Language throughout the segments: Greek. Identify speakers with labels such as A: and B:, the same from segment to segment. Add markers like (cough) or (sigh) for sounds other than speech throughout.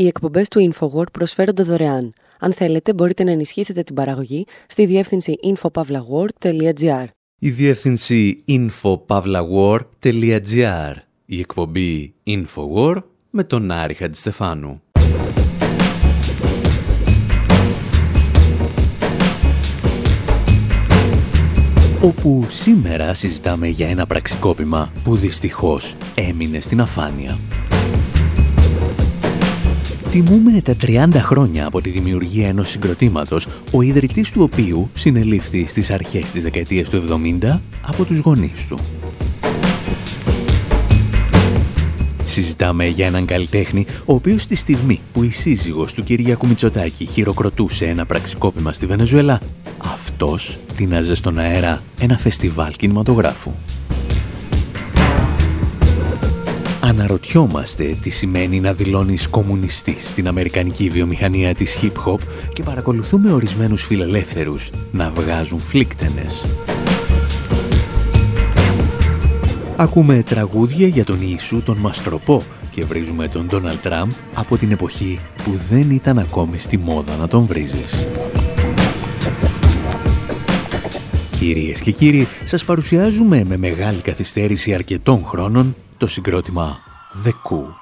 A: Οι εκπομπές του InfoWord προσφέρονται δωρεάν. Αν θέλετε, μπορείτε να ενισχύσετε την παραγωγή στη διεύθυνση infopavlagor.gr.
B: Η διεύθυνση infopavlagor.gr. Η εκπομπή InfoWord με τον Άρη Χατζηστεφάνου. όπου σήμερα συζητάμε για ένα πραξικόπημα που δυστυχώς έμεινε στην αφάνεια. Τιμούμε τα 30 χρόνια από τη δημιουργία ενός συγκροτήματος, ο ιδρυτής του οποίου συνελήφθη στις αρχές της δεκαετίας του 70 από τους γονείς του. Συζητάμε για έναν καλλιτέχνη, ο οποίος στη στιγμή που η σύζυγος του Κυριάκου Μητσοτάκη χειροκροτούσε ένα πραξικόπημα στη Βενεζουέλα, αυτός τίναζε στον αέρα ένα φεστιβάλ κινηματογράφου. Αναρωτιόμαστε τι σημαίνει να δηλώνεις κομμουνιστής στην αμερικανική βιομηχανία της hip-hop και παρακολουθούμε ορισμένους φιλελεύθερους να βγάζουν φλίκτενες. Ακούμε τραγούδια για τον Ιησού τον Μαστροπό και βρίζουμε τον Ντόναλτ Τραμπ από την εποχή που δεν ήταν ακόμη στη μόδα να τον βρίζεις. Κυρίες και κύριοι, σας παρουσιάζουμε με μεγάλη καθυστέρηση αρκετών χρόνων το συγκρότημα The Coup.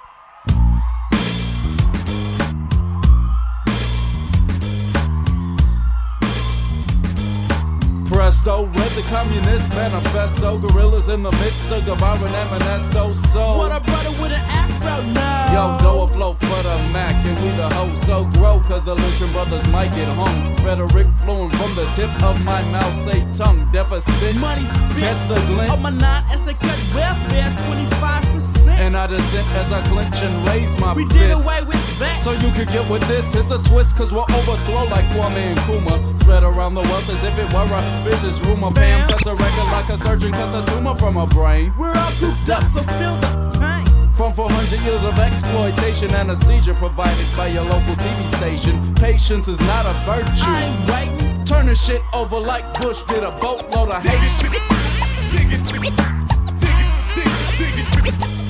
B: presto. Read the Communist Manifesto. Gorillas in the midst of Guevara and Manesto. So, what a brother with an afro now. Yo, go afloat for the Mac, and we the hoe. So grow, cause the Lucian brothers might get hung. Rhetoric flowing from the tip of my mouth. Say tongue deficit. Money spit. Catch the glint. Oh, my nine, as they cut welfare 25%. And I dissent as I clench and raise my we fist. We did away with that. So you could get with this. It's a twist, cause we'll overthrow like Kwame and Kuma. Spread around the wealth as if it were a business rumor. Bam, cuts a record like a surgeon cuts a tumor from a brain. We're all cooped up, so feel the pain. From 400 years of exploitation, anesthesia provided by your local TV station. Patience is not a virtue. I ain't waiting. Turn the shit over like Bush did a boatload of hate. Dig it, dig it, dig it, dig it, dig it, dig it.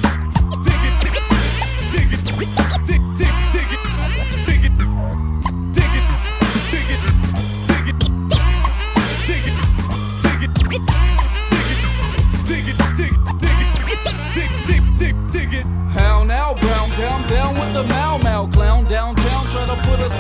B: person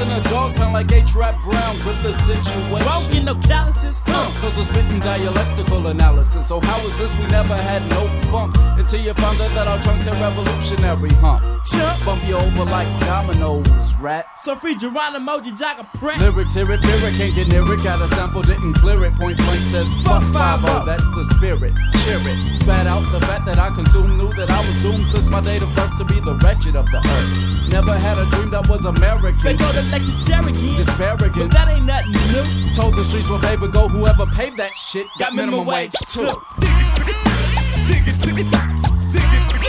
B: in a dog pound like A-Trap Brown with the situation. Won't get no calluses, huh? Uh, Cause we're spitting dialectical analysis. So how is this? We never had no funk until you found out that our trunks are revolutionary, huh? Chump, bump you over like dominoes, rat. So free Geronimo, Jack a prat. Lyrics, hear it, lyric, can't get near it. Got a sample, didn't clear it. Point blank says, fuck 5 that's the spirit. Cheer it. Spat out the fact that I consumed, knew that I was doomed since my date of birth to be the wretched of the earth. Never had a dream that was American. They go to like the Cherokee. Disparaging. But that ain't nothing new. Told the streets will favor go whoever paved that shit. Got, got minimum, minimum wage too. Dig it, dig it, dig it, dig it, dig it.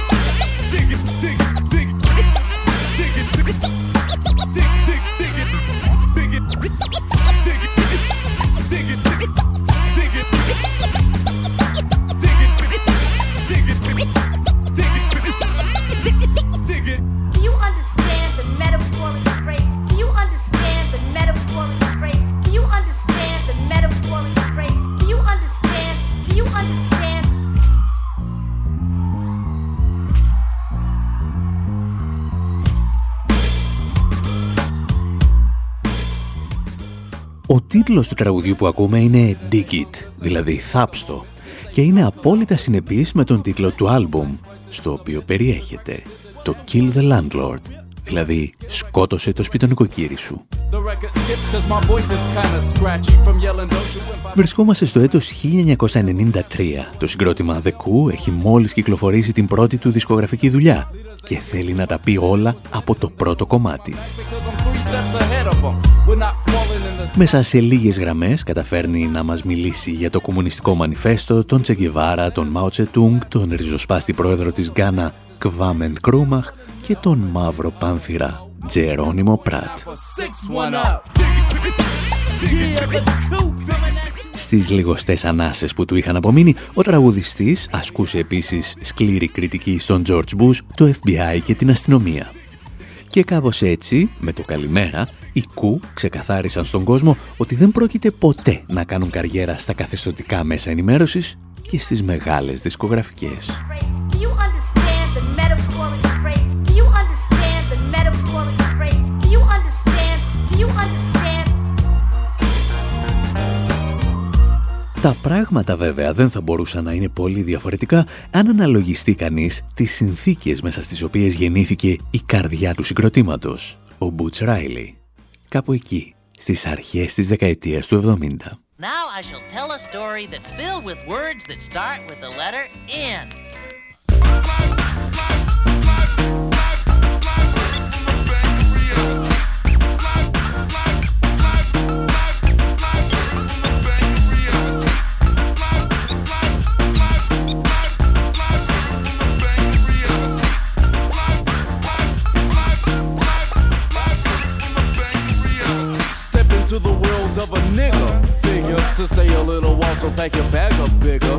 B: Ο τίτλος του τραγουδιού που ακούμε είναι Dig It, δηλαδή θάψτο, και είναι απόλυτα συνεπής με τον τίτλο του άλμπουμ, στο οποίο περιέχεται το Kill the Landlord, δηλαδή σκότωσε το σπιτονικοκύρι σου. Βρισκόμαστε στο έτος 1993. Το συγκρότημα The Coup έχει μόλις κυκλοφορήσει την πρώτη του δισκογραφική δουλειά και θέλει να τα πει όλα από το πρώτο κομμάτι. Μέσα σε λίγες γραμμές καταφέρνει να μας μιλήσει για το κομμουνιστικό μανιφέστο, τον Τσεγκεβάρα, τον Μάο Τσετούγκ, τον ριζοσπάστη πρόεδρο της Γκάνα Κβάμεν Κρούμαχ και τον μαύρο πάνθυρα Τζερόνιμο Πράτ. Στις λιγοστές ανάσες που του είχαν απομείνει, ο τραγουδιστής ασκούσε επίσης σκληρή κριτική στον George Bush, το FBI και την αστυνομία Και κάπως έτσι, με το καλημέρα, οι Κου ξεκαθάρισαν στον κόσμο ότι δεν πρόκειται ποτέ να κάνουν καριέρα στα καθεστωτικά μέσα ενημέρωσης και στις μεγάλες δισκογραφικές. Τα πράγματα βέβαια δεν θα μπορούσαν να είναι πολύ διαφορετικά αν αναλογιστεί κανείς τις συνθήκες μέσα στις οποίες γεννήθηκε η καρδιά του συγκροτήματος, ο Μπούτς Ράιλι. Κάπου εκεί, στις αρχές της δεκαετίας του 70. Now I shall tell a story that's filled with words that start with the letter N. of a nigga figure to stay a little while, so pack your bag up bigger.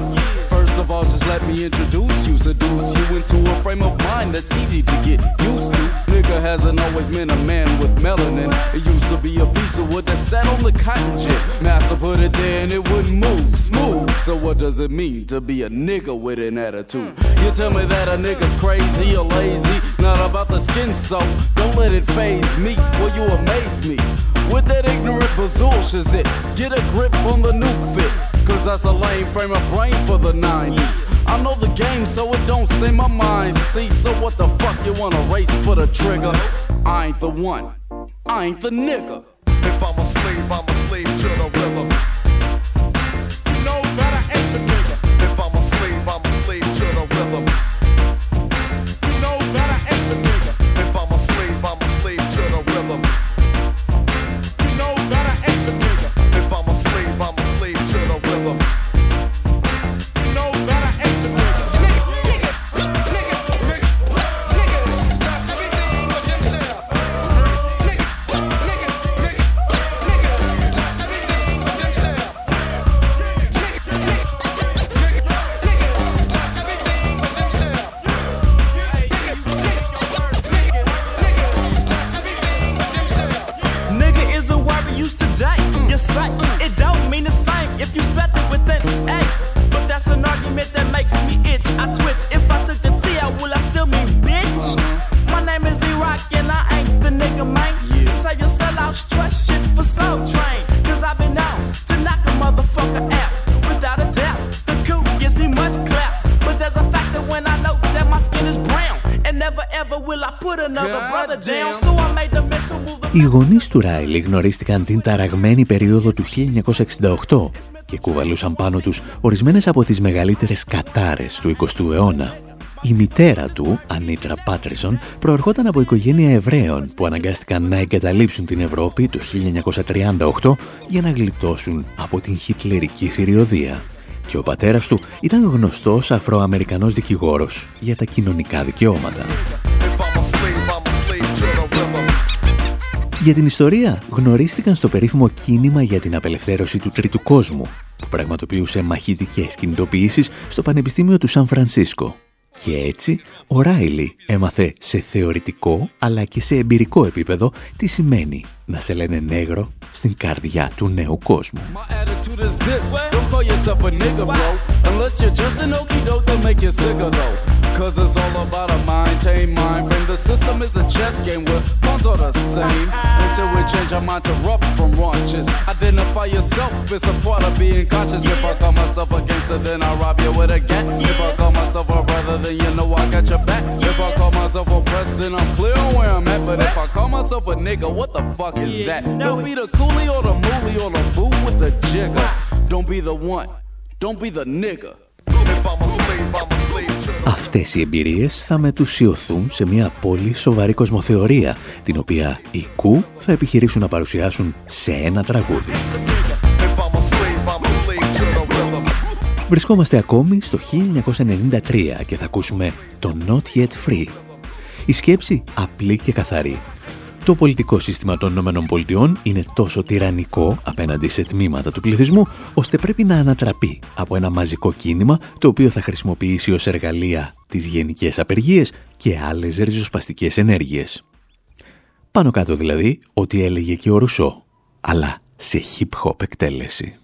B: First of all, just let me introduce you, seduce you into a frame of mind that's easy to get used to. Nigga hasn't always been a man with melanin. It used to be a piece of wood that sat on the cotton gin. Master put it there and it wouldn't move smooth. So what does it mean to be a nigga with an attitude? You tell me that a nigga's crazy or lazy, not about the skin, so don't let it phase me. Well, you amaze me with that ignorant bazoosh it. Get a grip on the new fit. Cause that's a lame frame of brain for the 90s. I know the game, so it don't stay my mind. See, so what the fuck you wanna race for the trigger? I ain't the one, I ain't the nigga. If I'm a slave, I'm a slave to the rhythm. Του Ράιλι γνωρίστηκαν την ταραγμένη περίοδο του 1968 και κουβαλούσαν πάνω τους ορισμένες από τις μεγαλύτερες κατάρες του 20ου αιώνα. Η μητέρα του, Ανίτρα Πάτρισον, προερχόταν από οικογένεια Εβραίων που αναγκάστηκαν να εγκαταλείψουν την Ευρώπη το 1938 για να γλιτώσουν από την χιτλερική θηριωδία. Και ο πατέρας του ήταν γνωστός Αφροαμερικανός δικηγόρος για τα κοινωνικά δικαιώματα. Για την ιστορία γνωρίστηκαν στο περίφημο κίνημα για την απελευθέρωση του τρίτου κόσμου, που πραγματοποιούσε μαχητικές κινητοποιήσεις στο Πανεπιστήμιο του Σαν Φρανσίσκο. Και έτσι, ο Ράιλι έμαθε σε θεωρητικό αλλά και σε εμπειρικό επίπεδο τι σημαίνει να σε λένε νέγρο στην καρδιά του νέου κόσμου. Cause it's all about a mind, tame mind frame. The system is a chess game where pawns are the same. Until we change our mind to rough from raunches. Identify yourself, it's a part of being conscious. If I call myself a gangster, then I rob you with a gat. If I call myself a brother, then you know I got your back. If I call myself oppressed, then I'm clear on where I'm at. But if I call myself a nigga, what the fuck is that? Don't be the coolie or the moolie or the boo with the jigger. Don't be the one. Don't be the nigga. If I'm a slave, I'm a Αυτές οι εμπειρίες θα μετουσιωθούν σε μια πολύ σοβαρή κοσμοθεωρία, την οποία οι Κου θα επιχειρήσουν να παρουσιάσουν σε ένα τραγούδι. Βρισκόμαστε ακόμη στο 1993 και θα ακούσουμε το Not Yet Free. Η σκέψη απλή και καθαρή το πολιτικό σύστημα των ΗΠΑ είναι τόσο τυραννικό απέναντι σε τμήματα του πληθυσμού, ώστε πρέπει να ανατραπεί από ένα μαζικό κίνημα το οποίο θα χρησιμοποιήσει ως εργαλεία τις γενικές απεργίες και άλλες ριζοσπαστικές ενέργειες. Πάνω κάτω δηλαδή ό,τι έλεγε και ο Ρουσό, αλλά σε hip-hop εκτέλεση.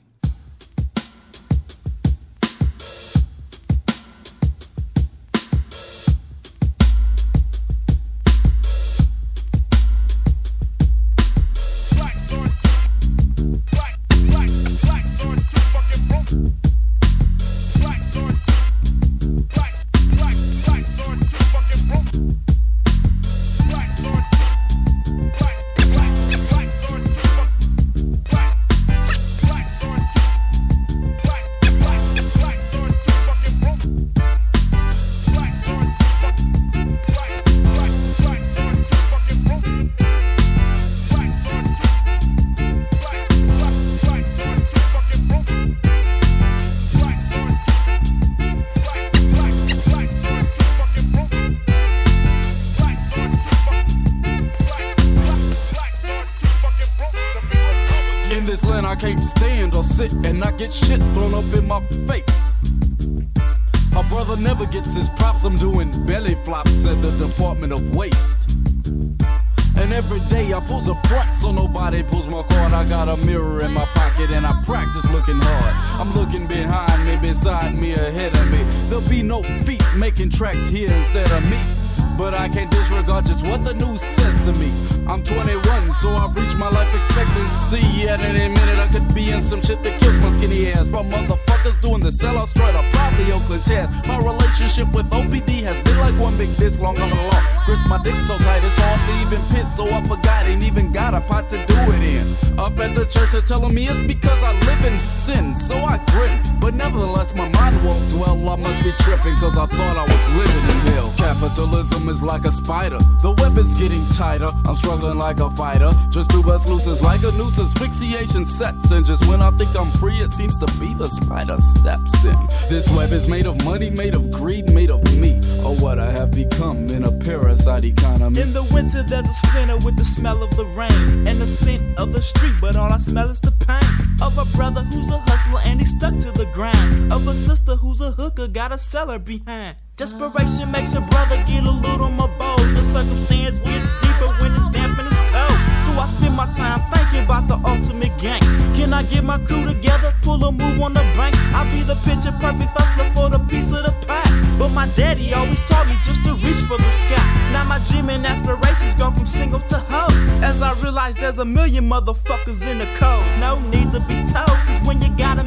C: body pulls my cord. I got a mirror in my pocket and I practice looking hard. I'm looking behind me, beside me, ahead of me. There'll be no feet making tracks here instead of me. But I can't disregard just what the news says to me. I'm 21, so I've reached my life expectancy. At any minute, I could be in some shit that kills my skinny ass. From motherfuckers doing the sellout strut, I'm probably Oakland test. My relationship with OPD has been like one big this long on the law. Grits my dick so tight it's hard to even piss, so I forgot ain't even got a pot to do it in. Up at the church, they're telling me it's because I live in sin, so I grin. But nevertheless, my mind won't dwell. I must be tripping, cause I thought I was living in hell. Capitalism is like a spider, the web is getting tighter. I'm struggling like a fighter, just do loose looses like a noose.
D: Asphyxiation sets in, just when I think I'm free, it seems to be the spider steps in. This web is made of money, made of greed, made of me. Oh, what I have become in a paradise economy.
E: In the winter, there's a splinter with the smell of the rain and the scent of the street, but all I smell is the pain of a brother who's a hustler and he's stuck to the grind. Of a sister who's a hooker, got a cellar behind. Desperation makes a brother get a little more bold. The circumstance gets deeper when it's Spend my time thinking about the ultimate gang. Can I get my crew together, pull a move on the bank? I'll be the picture perfect hustler for the piece of the pie. But my daddy always taught me just to reach for the sky. Now my dream and aspirations go from single to hoe. As I realize there's a million motherfuckers in the code. No need to be told, cause when you got a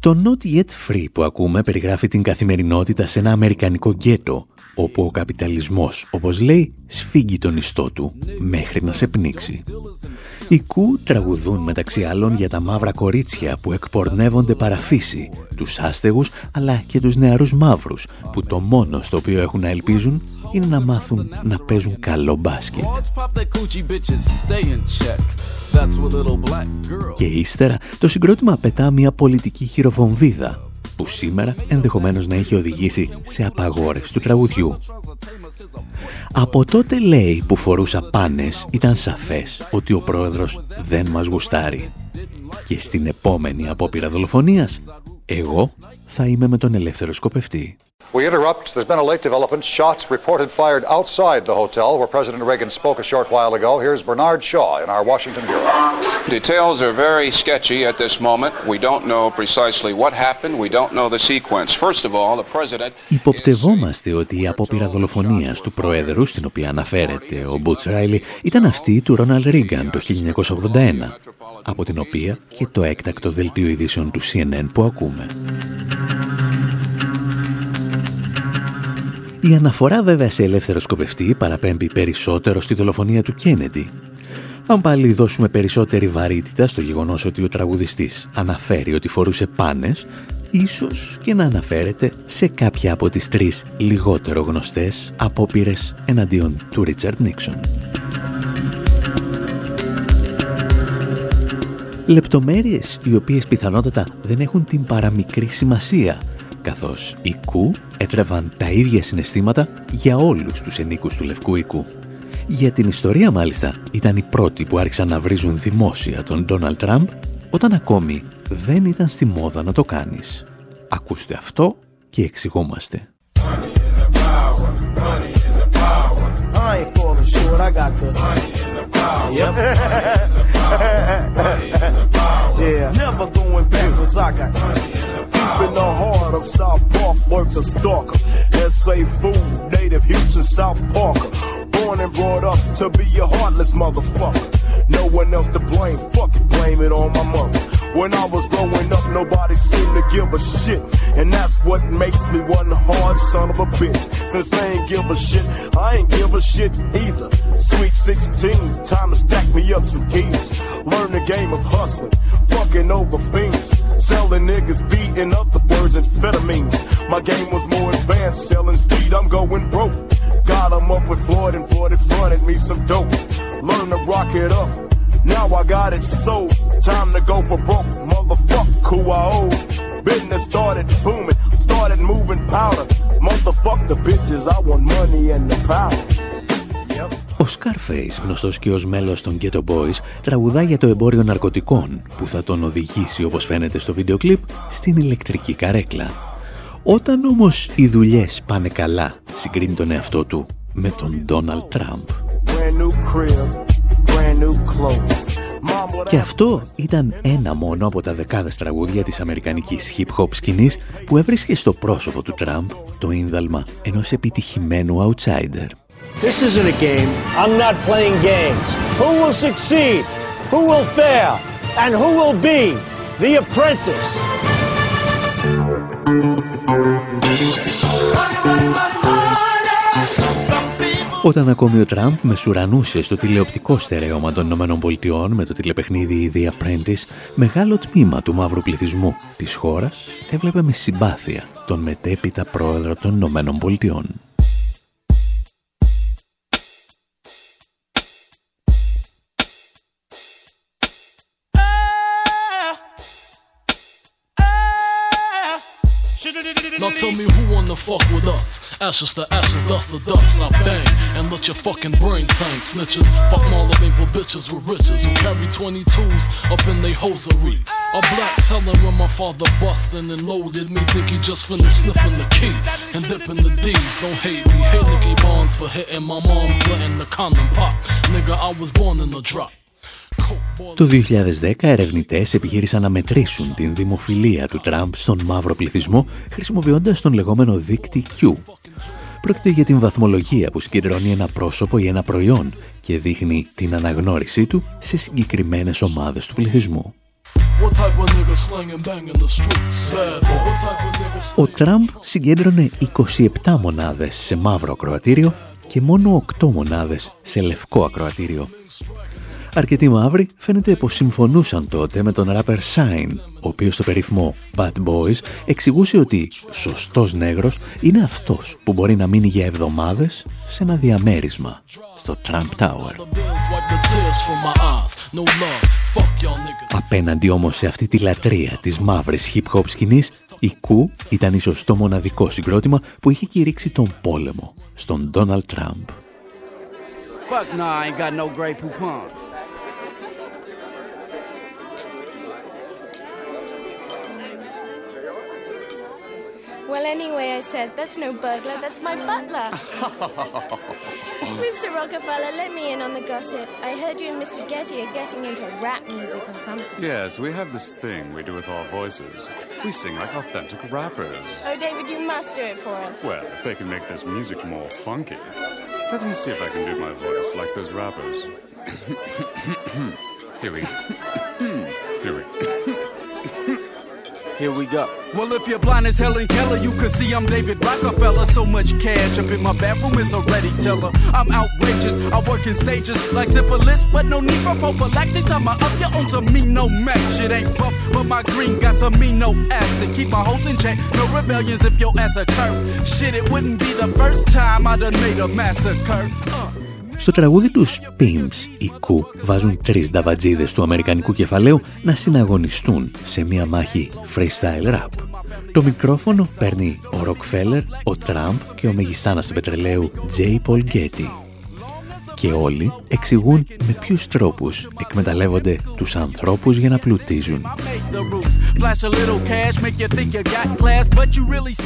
B: Το Not Yet Free που ακούμε περιγράφει την καθημερινότητα σε ένα αμερικανικό γκέτο, όπου ο καπιταλισμός, όπως λέει, σφίγγει τον ιστό του μέχρι να σε πνίξει. Οι κου τραγουδούν μεταξύ άλλων για τα μαύρα κορίτσια που εκπορνεύονται παραφύση, τους άστεγους αλλά και τους νεαρούς μαύρους που το μόνο στο οποίο έχουν να ελπίζουν είναι να μάθουν να παίζουν καλό μπάσκετ. Και ύστερα το συγκρότημα πετά μια πολιτική χειροβομβίδα που σήμερα ενδεχομένως να έχει οδηγήσει σε απαγόρευση του τραγουδιού. Από τότε λέει που φορούσα πάνες ήταν σαφές ότι ο πρόεδρος δεν μας γουστάρει. Και στην επόμενη απόπειρα δολοφονίας, εγώ θα είμαι με τον ελεύθερο σκοπευτή.
F: We interrupt. There's been a late development. Shots reported fired outside the hotel where President Reagan spoke a short while ago. Here's Bernard Shaw in our Washington bureau.
G: Details are very sketchy at this moment. We don't know precisely what happened. We don't know the sequence. First of all, the president.
B: Υποπτευόμαστε ότι η απόπειρα δολοφονία του Προέδρου, στην οποία αναφέρεται ο Μπούτς Ράιλι, ήταν αυτή του Ρόναλντ Ρίγκαν το 1981, από την οποία και το έκτακτο δελτίο ειδήσεων του CNN που ακούμε. Η αναφορά βέβαια σε ελεύθερο σκοπευτή παραπέμπει περισσότερο στη δολοφονία του Κέννεντι. Αν πάλι δώσουμε περισσότερη βαρύτητα στο γεγονός ότι ο τραγουδιστής αναφέρει ότι φορούσε πάνες, ίσως και να αναφέρεται σε κάποια από τις τρεις λιγότερο γνωστές απόπειρες εναντίον του Ρίτσαρντ Νίξον. Λεπτομέρειες οι οποίες πιθανότατα δεν έχουν την παραμικρή σημασία καθώς οι Κου έτρεβαν τα ίδια συναισθήματα για όλους τους ενίκους του Λευκού Οικού. Για την ιστορία μάλιστα ήταν οι πρώτοι που άρχισαν να βρίζουν δημόσια τον Ντόναλτ Τραμπ όταν ακόμη δεν ήταν στη μόδα να το κάνεις. Ακούστε αυτό και εξηγόμαστε. (laughs)
H: Yeah, never going backwards. I got deep in the heart of South Park works a stalker. S.A. food, native Houston, South Parker. Born and brought up to be a heartless motherfucker. No one else to blame. Fuck it, blame it on my mother. When I was growing up, nobody seemed to give a shit. And that's what makes me one hard son of a bitch. Since they ain't give a shit, I ain't give a shit either. Sweet 16, time to stack me up some keys. Learn the game of hustling, fucking over fiends. Selling niggas, beating up the birds and amphetamines. My game was more advanced, selling speed, I'm going broke. Got 'em up with Floyd and Floyd fronted me some dope. Learn to rock it up Now I got it sold. Time to go for broke. Motherfuck who I owe. Business started booming. Started moving powder. Motherfuck the bitches. I want money and the power.
B: Ο Scarface, γνωστός και ως μέλος των Ghetto Boys, τραγουδά για το εμπόριο ναρκωτικών που θα τον οδηγήσει, όπως φαίνεται στο βίντεο κλιπ, στην ηλεκτρική καρέκλα. Όταν όμως οι δουλειές πάνε καλά, συγκρίνει τον εαυτό του με τον Donald Trump. Και αυτό ήταν ένα μόνο από τα δεκάδες τραγούδια της αμερικανικής hip-hop σκηνής που έβρισκε στο πρόσωπο του Τραμπ το ίνδαλμα ενός επιτυχημένου outsider.
I: This isn't a game. I'm not playing games. Who will succeed? Who will fail? And who will be the apprentice?
B: Όταν ακόμη ο Τραμπ μεσουρανούσε στο τηλεοπτικό στερέωμα των ΗΠΑ με το τηλεπαιχνίδι The Apprentice, μεγάλο τμήμα του μαύρου πληθυσμού της χώρας έβλεπε με συμπάθεια τον μετέπειτα πρόεδρο των ΗΠΑ.
J: Tell me who wanna fuck with us? Ashes to ashes, dust to dust. I bang and let your fucking brains hang. Snitches, fuck all of maple bitches with riches who carry 22s up in they hosiery. A black telling when my father bustin' and loaded me. Think he just finished sniffing the key and dipping the D's. Don't hate me. Hate Nicky Bonds for hitting my mom's letting the condom pop. Nigga, I was born in the drop.
B: Το 2010 ερευνητές επιχείρησαν να μετρήσουν την δημοφιλία του Τραμπ στον μαύρο πληθυσμό χρησιμοποιώντας τον λεγόμενο δίκτυ Q. Πρόκειται για την βαθμολογία που συγκεντρώνει ένα πρόσωπο ή ένα προϊόν και δείχνει την αναγνώρισή του σε συγκεκριμένες ομάδες του πληθυσμού. Ο Τραμπ συγκέντρωνε 27 μονάδες σε μαύρο ακροατήριο και μόνο 8 μονάδες σε λευκό ακροατήριο. Αρκετοί μαύροι φαίνεται πως συμφωνούσαν τότε με τον rapper Sign, ο οποίος στο περίφημο Bad Boys εξηγούσε ότι σωστός νέγρος είναι αυτός που μπορεί να μείνει για εβδομάδες σε ένα διαμέρισμα στο Trump Tower. Απέναντι όμως σε αυτή τη λατρεία της μαύρης hip-hop σκηνής, η Κου ήταν ίσως το μοναδικό συγκρότημα που είχε κηρύξει τον πόλεμο στον Donald Trump. Fuck I ain't got no
K: Well, anyway, I said, that's no burglar, that's my butler. (laughs) Mr. Rockefeller, let me in on the gossip. I heard you and Mr. Getty are getting into rap music or something.
L: Yes, we have this thing we do with our voices. We sing like authentic rappers.
K: Oh, David, you must do it for us.
L: Well, if they can make this music more funky. Let me see if I can do my voice like those rappers. (coughs) Here we go. (coughs) Here we
C: Here we go.
D: Well, if you're blind as Helen Keller, you can see I'm David Rockefeller. So much cash up in my bathroom is already teller. I'm outrageous. I work in stages like syphilis, but no need for prophylactic. Time I up your own to me, no match. Shit ain't buff, but my green got some amino acid. Keep my hoes in check. No rebellions if your ass occur. Shit, it wouldn't be the first time I done made a massacre. Uh.
B: Στο τραγούδι τους Pimps, οι Κου βάζουν τρεις νταβατζίδες του αμερικανικού κεφαλαίου να συναγωνιστούν σε μια μάχη freestyle rap. Το μικρόφωνο παίρνει ο Rockefeller, ο Τραμπ και ο μεγιστάνας του πετρελαίου J. Paul Getty. Και όλοι εξηγούν με ποιους τρόπους εκμεταλλεύονται τους ανθρώπους για να πλουτίζουν.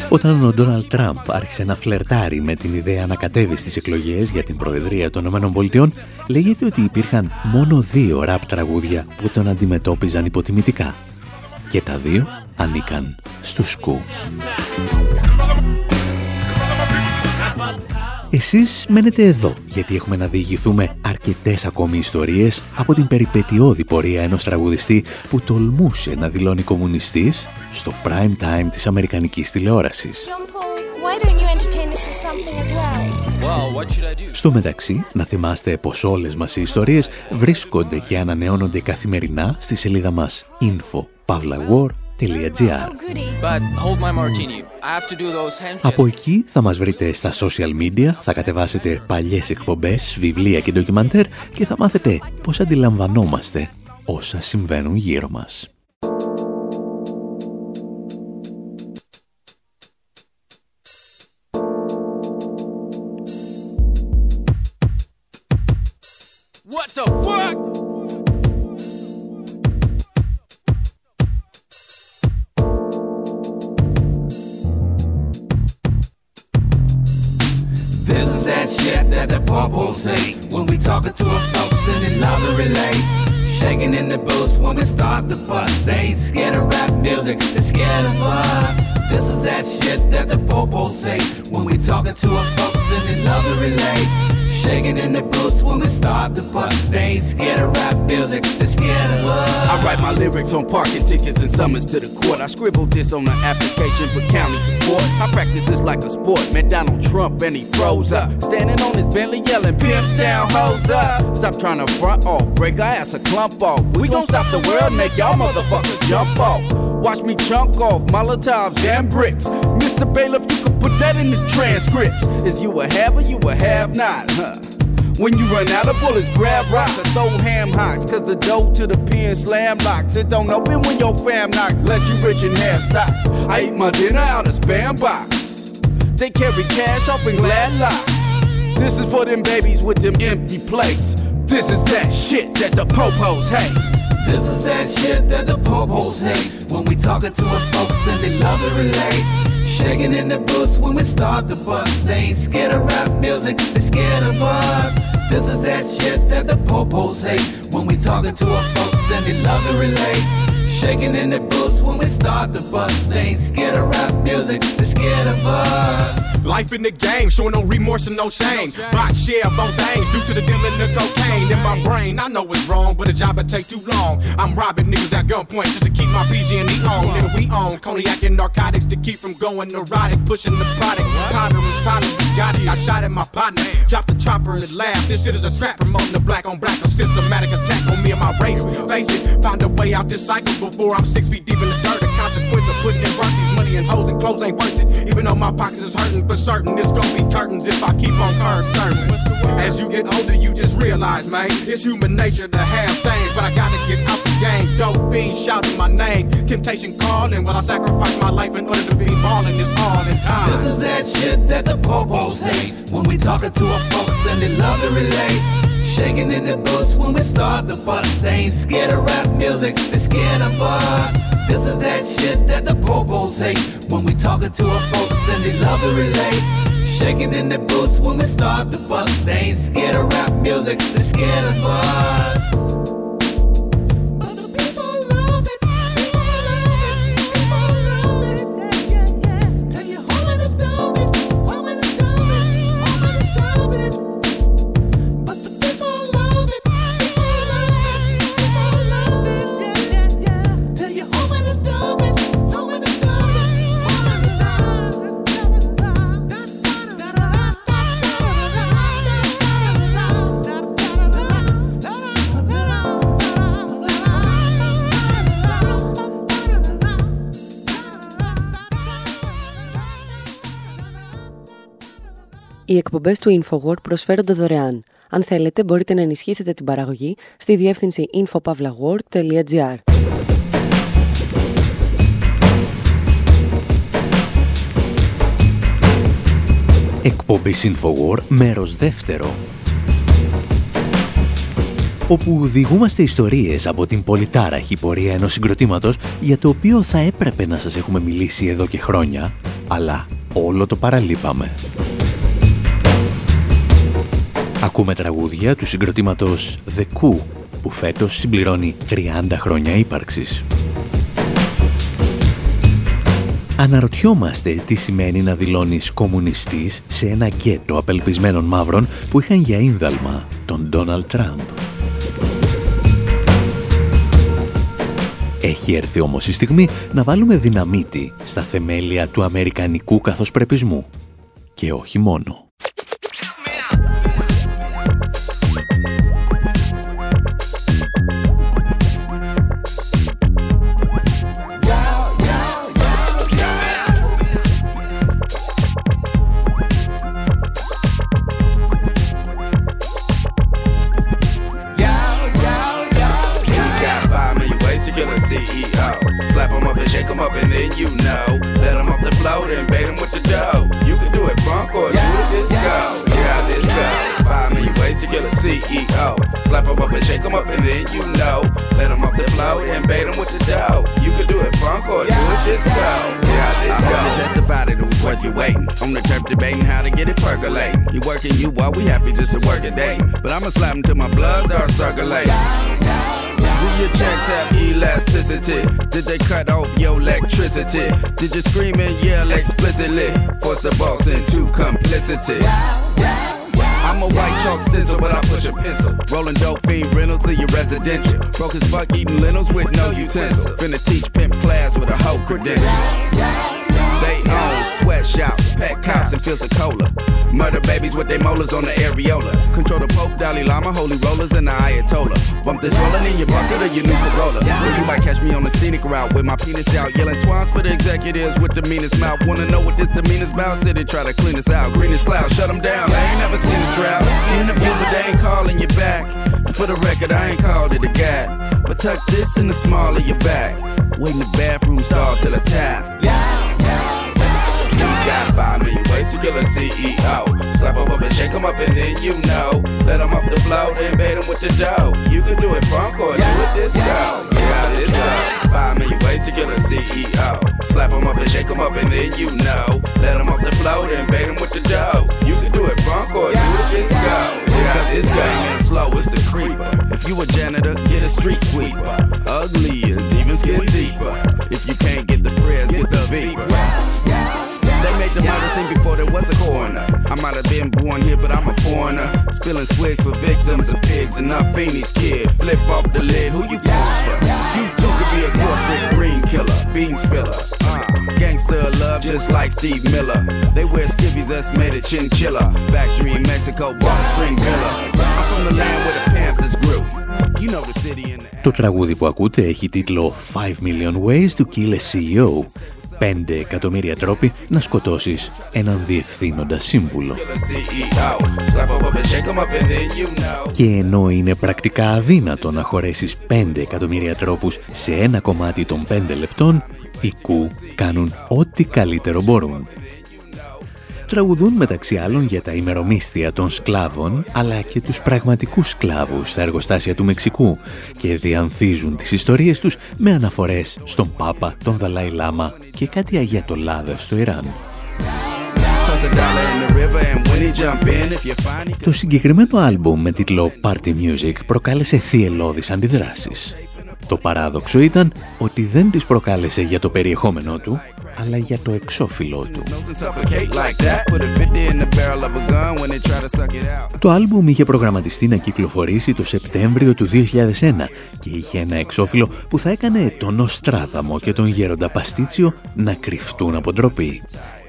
B: Όταν ο Ντόναλτ Τραμπ άρχισε να φλερτάρει με την ιδέα να κατέβει στις εκλογές για την Προεδρία των ΗΠΑ, λέγεται ότι υπήρχαν μόνο δύο ραπ τραγούδια που τον αντιμετώπιζαν υποτιμητικά. Και τα δύο ανήκαν στους σκου. Εσείς μένετε εδώ, γιατί έχουμε να διηγηθούμε αρκετές ακόμη ιστορίες από την περιπετειώδη πορεία ενός τραγουδιστή που τολμούσε να δηλώνει κομμουνιστής στο prime time της Αμερικανικής τηλεόρασης. Στο μεταξύ, να θυμάστε πως όλες μας οι ιστορίες βρίσκονται και ανανεώνονται καθημερινά στη σελίδα μας info.pavlawar.com από εκεί θα μας βρείτε στα social media, θα κατεβάσετε παλιές εκπομπές, βιβλία και ντοκιμαντέρ και θα μάθετε πώς αντιλαμβανόμαστε όσα συμβαίνουν γύρω μας.
C: Froze up. Standing on his Bentley yelling, pimps down, hoes up. Stop trying to front off, break our ass a clump off. We gon' stop the world, make y'all motherfuckers jump off. Watch me chunk off Molotovs and bricks. Mr. Bailiff, you can put that in the transcripts. Is you a have or you a have not? Huh? When you run out of bullets, grab rocks or throw ham hocks. Cause the door to the pen slam locks. It don't open when your fam knocks, unless you rich and have stocks. I eat my dinner out of spam box. They carry cash off in glad locks. This is for them babies with them empty plates. This is that shit that the popos hate.
M: This is that shit that the popos hate. When we talking to our folks and they love to relate. Shaking in the booth when we start the bus. They ain't scared of rap music, they scared of us. This is that shit that the popos hate. When we talking to our folks and they love to relate. Shaking in the we start the bus. They ain't scared of rap music, they're scared of us.
N: Life in the game, showing no remorse and no shame. Box share both things due to the dealing of cocaine in my brain. I know it's wrong, but a job would take too long. I'm robbing niggas at gunpoint just to keep my PG&E on. Nigga, we own cognac and narcotics to keep from going neurotic. Pushing the product, powder and solid, we got it. I shot at my partner, dropped the chopper in the lab. This shit is a strap promoting the black on black, a systematic attack on me and my race. Face it, find a way out this cycle before I'm six feet deep in the dirt. The consequence of putting in work, and hoes and clothes ain't worth it. Even though my pockets is hurting for certain, it's gonna be curtains if I keep on curb serving. As you get older, you just realize, man, it's human nature to have things, but I gotta get out the game. Dope fiends shouting my name, temptation calling. Will I sacrifice my life in order to be balling? It's all in time.
M: This is that shit that the popos hate. When we talking to our folks and they love to relate. Shaking in the boots when we start the bus. They ain't scared of rap music, they scared of us. This is that shit that the popos hate. When we talking to our folks and they love to relate. Shaking in the boots when we start the bus. They ain't scared of rap music, they scared of us.
A: Οι εκπομπές του InfoWord προσφέρονται δωρεάν. Αν θέλετε, μπορείτε να ενισχύσετε την παραγωγή στη διεύθυνση infopavlagor.gr.
B: Εκπομπής InfoWord, μέρος δεύτερο. όπου διηγούμαστε ιστορίες από την πολυτάραχη πορεία ενός συγκροτήματος για το οποίο θα έπρεπε να σας έχουμε μιλήσει εδώ και χρόνια, αλλά όλο το παραλείπαμε. Ακούμε τραγούδια του συγκροτήματος The Coup, που φέτος συμπληρώνει 30 χρόνια ύπαρξης. Αναρωτιόμαστε τι σημαίνει να δηλώνεις κομμουνιστής σε ένα γκέτο απελπισμένων μαύρων που είχαν για ίνδαλμα τον Ντόναλτ Τραμπ. Έχει έρθει όμως η στιγμή να βάλουμε δυναμίτη στα θεμέλια του αμερικανικού καθοσπρεπισμού. Και όχι μόνο.
C: I'ma slap him till my blood starts circulating. Do your checks have elasticity? Did they cut off your electricity? Did you scream and yell explicitly? Force the boss into complicity. I'm a white chalk stencil, but I push a pencil. Rolling dope fiend rentals, to your residential. Broke as fuck eating lentils with no utensil. Finna teach pimp class with a hoe credential. Sweatshops, pet cops, and fields of cola. Murder babies with their molars on the areola. Control the Pope, Dalai Lama, holy rollers, and the Ayatollah. Bump this rolling in your bucket or your new Corolla. Or you might catch me on the scenic route with my penis out, yelling twines for the executives with the meanest mouth. Wanna know what this the meanest mouth? City try to clean us out. Greenest cloud, shut them down. I ain't never seen a drought. Interview, but they ain't calling you back. For the record, I ain't called it a gap. But tuck this in the small of your back. Wait in the bathroom stall till I tap. Yeah. Got five million ways to kill a CEO. Slap him up and shake him up and then you know. Let him off the floor, then bait him with the dough. You can do it funk or do it disco. Yeah, this go. Five million ways to kill a CEO. Slap him up and shake him up and then you know. Let him off the floor, then bait him with the dough. You can do it funk or do it disco. Yeah, this game ain't slow, it's the creeper. If you a janitor, get a street sweeper. Ugly is even skin deeper. If you can't get the prayers, get the vapor. They made the murder scene before there was a coroner. I might have been born here, but I'm a foreigner. Spilling swigs for victims of pigs and not Feeney's kid. Flip off the lid, who you pulling for? You too could be a corporate green killer, bean spiller. Uh, gangster love just like Steve Miller. They wear skivvies that's made of chinchilla. Factory in Mexico, bought a spring villa. I'm from the land where the Panthers grew. Το τραγούδι που ακούτε έχει τίτλο 5 Million Ways to Kill a CEO 5 εκατομμύρια τρόποι να σκοτώσεις έναν διευθύνοντα σύμβουλο. Και ενώ είναι πρακτικά αδύνατο να χωρέσεις 5 εκατομμύρια τρόπους σε ένα κομμάτι των 5 λεπτών, οι κου κάνουν ό,τι καλύτερο μπορούν τραγουδούν μεταξύ άλλων για τα ημερομίσθια των σκλάβων, αλλά και τους πραγματικούς σκλάβους στα εργοστάσια του Μεξικού και διανθίζουν τις ιστορίες τους με αναφορές στον Πάπα, τον Δαλάη Λάμα και κάτι αγιατολάδες στο Ιράν. Το συγκεκριμένο άλμπουμ με τίτλο Party Music προκάλεσε θυελώδεις αντιδράσεις. Το παράδοξο ήταν ότι δεν τις προκάλεσε για το περιεχόμενό του, αλλά για το εξώφυλλό του. Το άλμπουμ είχε προγραμματιστεί να κυκλοφορήσει το Σεπτέμβριο του 2001 και είχε ένα εξώφυλλο που θα έκανε τον Οστράδαμο και τον Γέροντα Παστίτσιο να κρυφτούν από ντροπή.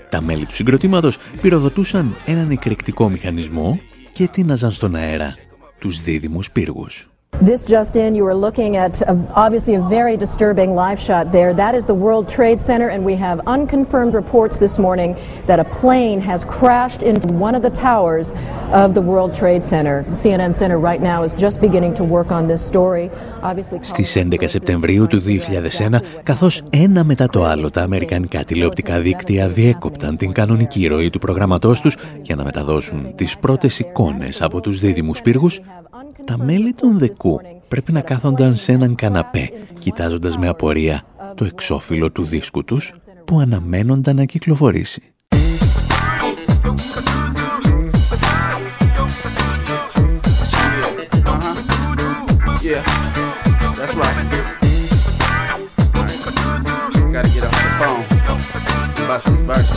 C: Τα μέλη του συγκροτήματος πυροδοτούσαν έναν εκρηκτικό μηχανισμό και τίναζαν στον αέρα τους δίδυμους πύργους.
O: This just in, you are looking at a, obviously a very disturbing live shot there. That is the World Trade Center, and we have unconfirmed reports this morning that a plane has crashed into one of the towers of the World Trade Center. The CNN Center right now is just beginning to work on this story. Obviously,
B: Στις 11 Σεπτεμβρίου του 2001, καθώς ένα μετά το άλλο τα αμερικανικά τηλεοπτικά δίκτυα διέκοπταν την κανονική ροή του προγραμματός τους για να μεταδώσουν τις πρώτες εικόνες από τους δίδυμους πύργους, τα μέλη των δεκού πρέπει να κάθονταν σε έναν καναπέ, κοιτάζοντας με απορία το εξώφυλλο του δίσκου τους που αναμένονταν να κυκλοφορήσει.
C: Yeah, that's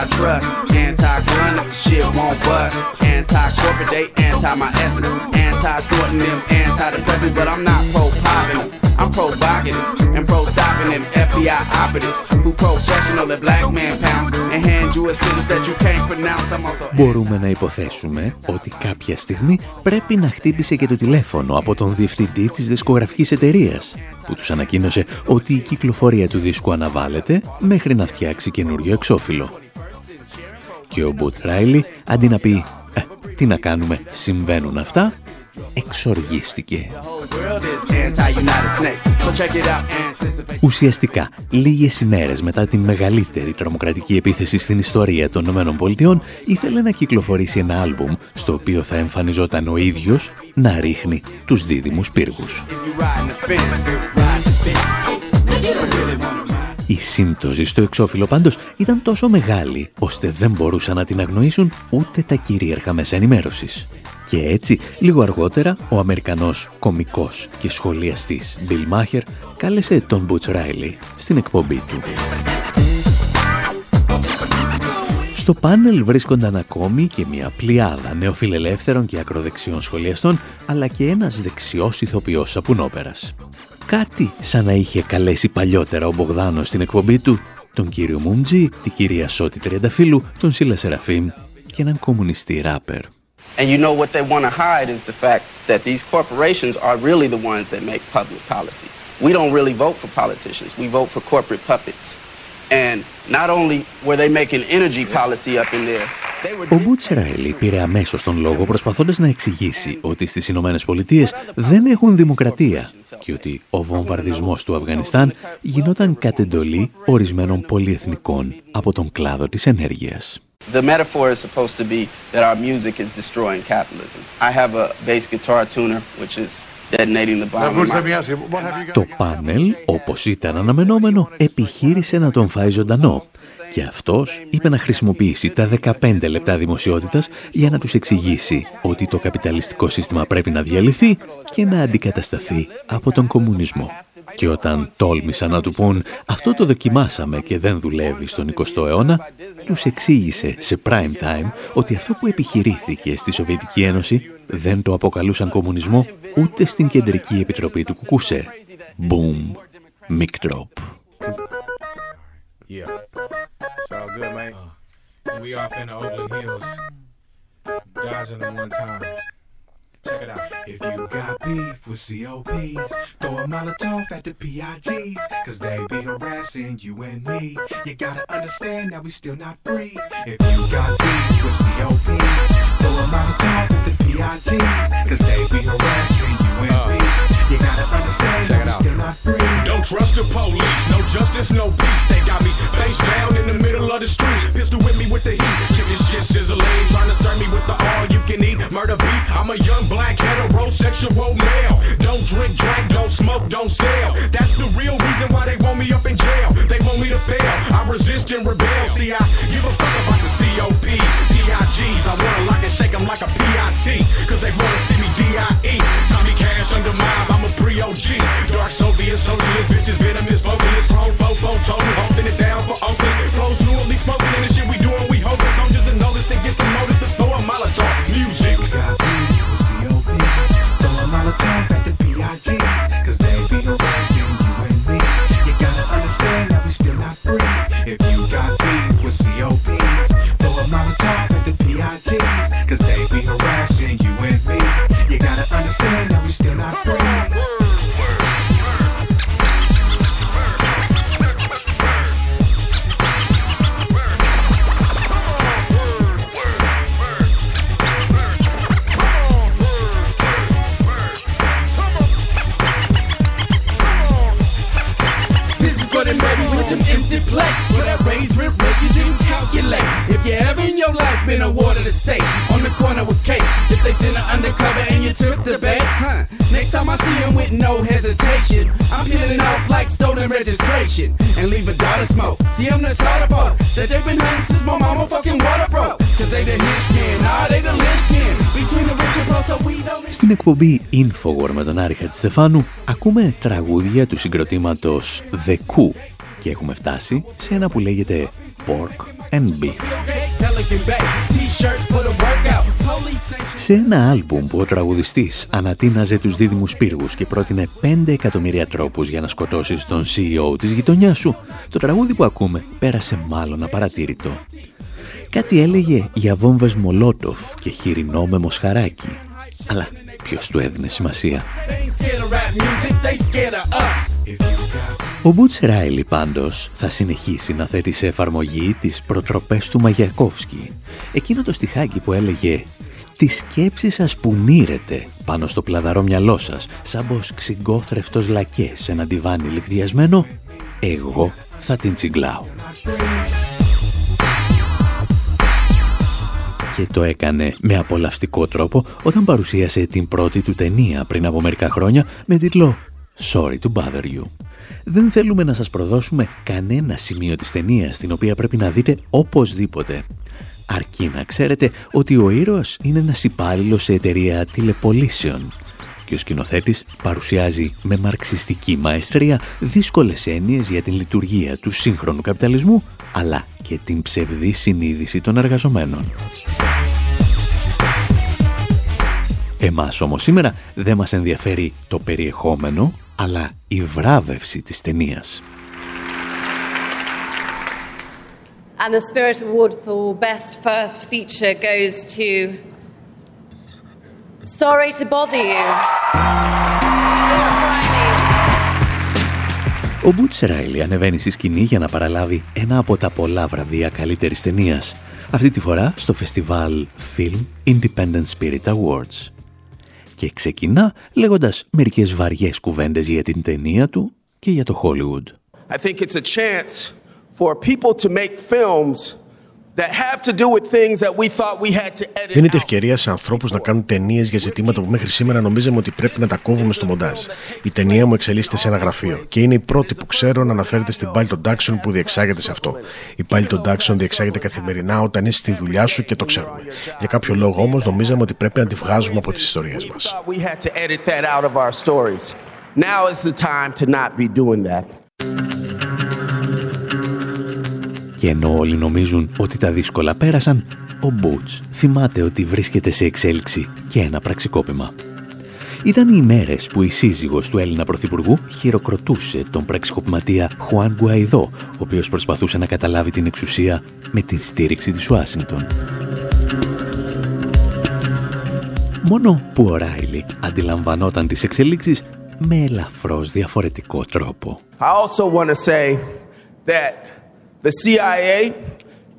C: anti-trust, anti-gun if the shit won't bust, anti-corporate, they anti my essence, anti-sporting them, anti-depressants, but I'm not pro-popping I'm provocative and pro-stopping them FBI operatives who professional the black man pounds and hand you a sentence that you can't pronounce. I'm also...
B: Μπορούμε να υποθέσουμε ότι κάποια στιγμή πρέπει να χτύπησε και το τηλέφωνο από τον διευθυντή της δισκογραφικής εταιρείας που τους ανακοίνωσε ότι η κυκλοφορία του δίσκου αναβάλλεται μέχρι να φτιάξει καινούριο εξώφυλλο. Και ο Μπουτ Ράιλι, αντί να πει «Ε, τι να κάνουμε, συμβαίνουν αυτά», εξοργίστηκε. Ουσιαστικά, λίγες ημέρες μετά την μεγαλύτερη τρομοκρατική επίθεση στην ιστορία των ΗΠΑ, ήθελε να κυκλοφορήσει ένα άλμπουμ στο οποίο θα εμφανιζόταν ο ίδιος να ρίχνει τους δίδυμους πύργους. Η σύμπτωση στο εξώφυλλο πάντως ήταν τόσο μεγάλη, ώστε δεν μπορούσαν να την αγνοήσουν ούτε τα κυρίαρχα μέσα ενημέρωσης. Και έτσι, λίγο αργότερα, ο Αμερικανός κομικός και σχολιαστής Bill Maher κάλεσε τον Butch Riley στην εκπομπή του. Στο πάνελ βρίσκονταν ακόμη και μια πλειάδα νεοφιλελεύθερων και ακροδεξιών σχολιαστών, αλλά και ένας δεξιός ηθοποιός σαπουνόπερας. Κάτι σαν να είχε καλέσει παλιότερα ο Μπογδάνος στην εκπομπή του, τον κύριο Μούμτζη, την κυρία Σώτη Τριανταφύλου, τον Σίλα Σεραφείμ και έναν κομμουνιστή ράπερ.
P: And you know what they want to hide is the fact that these corporations are really the ones that make public policy. We don't really vote for politicians. We vote for corporate puppets. And not only were they making energy policy up in there,
B: Ο Μπούτσεραϊλ πήρε αμέσως τον λόγο προσπαθώντας να εξηγήσει ότι στις Ηνωμένες Πολιτείες δεν έχουν δημοκρατία και ότι ο βομβαρδισμός του Αφγανιστάν γινόταν κατ' εντολή ορισμένων πολυεθνικών από τον κλάδο της ενέργειας.
P: The metaphor is supposed to be that our music is destroying capitalism. I have a bass guitar tuner which is detonating the bomb.
B: Το πάνελ, όπως ήταν αναμενόμενο, επιχείρησε να τον φάει ζωντανό. Και αυτός είπε να χρησιμοποιήσει τα 15 λεπτά δημοσιότητας για να τους εξηγήσει ότι το καπιταλιστικό σύστημα πρέπει να διαλυθεί και να αντικατασταθεί από τον κομμουνισμό. Και όταν τόλμησαν να του πούν «αυτό το δοκιμάσαμε και δεν δουλεύει στον 20ο αιώνα», τους εξήγησε σε prime time ότι αυτό που επιχειρήθηκε στη Σοβιετική Ένωση δεν το αποκαλούσαν κομμουνισμό ούτε στην Κεντρική Επιτροπή του Κουκούσε. Boom. Mic uh, time.
Q: Check it out. If you got beef with COPs, throw a Molotov at the PIGs, cause they be harassing you and me. You gotta understand that we still not free. If you got beef with COPs, throw a Molotov at the PIGs, cause they be harassing you gotta understand Check it still not free. Don't trust the police, no justice, no peace. They got me face down in the middle of the street. Pistol with me with the heat. Chicken shit sizzling, trying to serve me with the all you can eat. Murder beef. I'm a young black heterosexual male. Don't drink, drink, don't smoke, don't sell. That's the real reason why they want me up in jail. They want me to fail. I resist and rebel. See, I give a fuck about the COP, PIGs. I wanna lock and shake them like a PIT. Cause they wanna see me DIE. Tommy Cash under my I'm a pre-OG. Dark Soviet socialist, bitches, venomous, vocalist, chrome, fofo, total, holding it down for Oakland. Flows least smoking in
B: Στην εκπομπή Infowar με τον Άρη Χατζηστεφάνου ακούμε τραγούδια του συγκροτήματος The Coup και έχουμε φτάσει σε ένα που λέγεται Pork and Beef. Σε ένα άλμπουμ που ο τραγουδιστής ανατείναζε τους δίδυμους πύργους και πρότεινε 5 εκατομμύρια τρόπους για να σκοτώσεις τον CEO της γειτονιάς σου, το τραγούδι που ακούμε πέρασε μάλλον απαρατήρητο. Κάτι έλεγε για βόμβες Μολότοφ και χοιρινό με μοσχαράκι. Αλλά ποιος του έδινε σημασία; Ο Μπούτς Ράιλι πάντως θα συνεχίσει να θέτει σε εφαρμογή τις προτροπές του Μαγιακόφσκι. Εκείνο το στιχάκι που έλεγε «Τη σκέψη σας που νύρετε πάνω στο πλαδαρό μυαλό σας, σαν πως ξυγκόθρευτος λακές σε ένα τιβάνι λιγδιασμένο, εγώ θα την τσιγκλάω». Και το έκανε με απολαυστικό τρόπο όταν παρουσίασε την πρώτη του ταινία πριν από μερικά χρόνια με τίτλο «Sorry to bother you» δεν θέλουμε να σας προδώσουμε κανένα σημείο της ταινίας την οποία πρέπει να δείτε οπωσδήποτε. Αρκεί να ξέρετε ότι ο ήρωας είναι ένας υπάλληλος σε εταιρεία τηλεπολίσεων και ο σκηνοθέτης παρουσιάζει με μαρξιστική μαεστρία δύσκολες έννοιες για την λειτουργία του σύγχρονου καπιταλισμού αλλά και την ψευδή συνείδηση των εργαζομένων. Εμάς όμως σήμερα δεν μας ενδιαφέρει το περιεχόμενο αλλά η βράβευση της ταινίας.
R: And the Spirit Award for Best First Feature goes to Sorry to Bother You.
B: Ο Μπούτς Ράιλι ανεβαίνει στη σκηνή για να παραλάβει ένα από τα πολλά βραβεία καλύτερης ταινίας, αυτή τη φορά στο φεστιβάλ Film Independent Spirit Awards και ξεκινά λέγοντας μερικές βαριές κουβέντες για την ταινία του και για το Hollywood.
S: I think it's a chance for people to make films
T: Δίνεται ευκαιρία σε ανθρώπους να κάνουν ταινίες για ζητήματα που μέχρι σήμερα νομίζαμε ότι πρέπει να τα κόβουμε στο μοντάζ. Η ταινία μου εξελίσσεται σε ένα γραφείο και είναι η πρώτη που ξέρω να αναφέρεται στην Balton Daxon που διεξάγεται σε αυτό. Η Balton Daxon διεξάγεται καθημερινά όταν είσαι στη δουλειά σου και το ξέρουμε. Για κάποιο λόγο όμως νομίζαμε ότι πρέπει να τη βγάζουμε από
S: τις ιστορίες μας.
B: Και ενώ όλοι νομίζουν ότι τα δύσκολα πέρασαν, ο Μπούτς θυμάται ότι βρίσκεται σε εξέλιξη και ένα πραξικόπημα. Ήταν οι ημέρες που η σύζυγος του Έλληνα Πρωθυπουργού χειροκροτούσε τον πραξικοπηματία Χουάν Γκουαϊδό, ο οποίος προσπαθούσε να καταλάβει την εξουσία με την στήριξη της Ουάσιγκτον. Μόνο που ο Ράιλι αντιλαμβανόταν τις εξελίξεις με ελαφρώς διαφορετικό τρόπο.
S: I also want to say that The CIA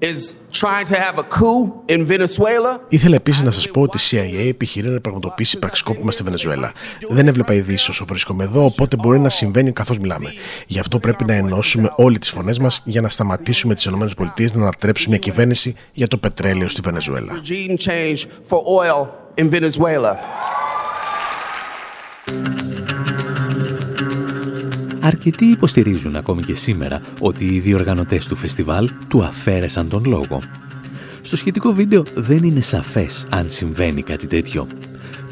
S: is trying to have a coup in Venezuela.
T: Ήθελα επίσης να σας πω ότι η CIA επιχειρεί να πραγματοποιήσει πραξικόπημα στη Βενεζουέλα. Δεν έβλεπα ειδήσεις όσο βρίσκομαι εδώ, οπότε μπορεί να συμβαίνει καθώς μιλάμε. Γι' αυτό πρέπει να ενώσουμε όλοι τις φωνές μας για να σταματήσουμε τις ΗΠΑ να ανατρέψουν μια κυβέρνηση για το πετρέλαιο στη Βενεζουέλα.
B: Αρκετοί υποστηρίζουν ακόμη και σήμερα ότι οι διοργανωτές του φεστιβάλ του αφαίρεσαν τον λόγο. Στο σχετικό βίντεο δεν είναι σαφές αν συμβαίνει κάτι τέτοιο.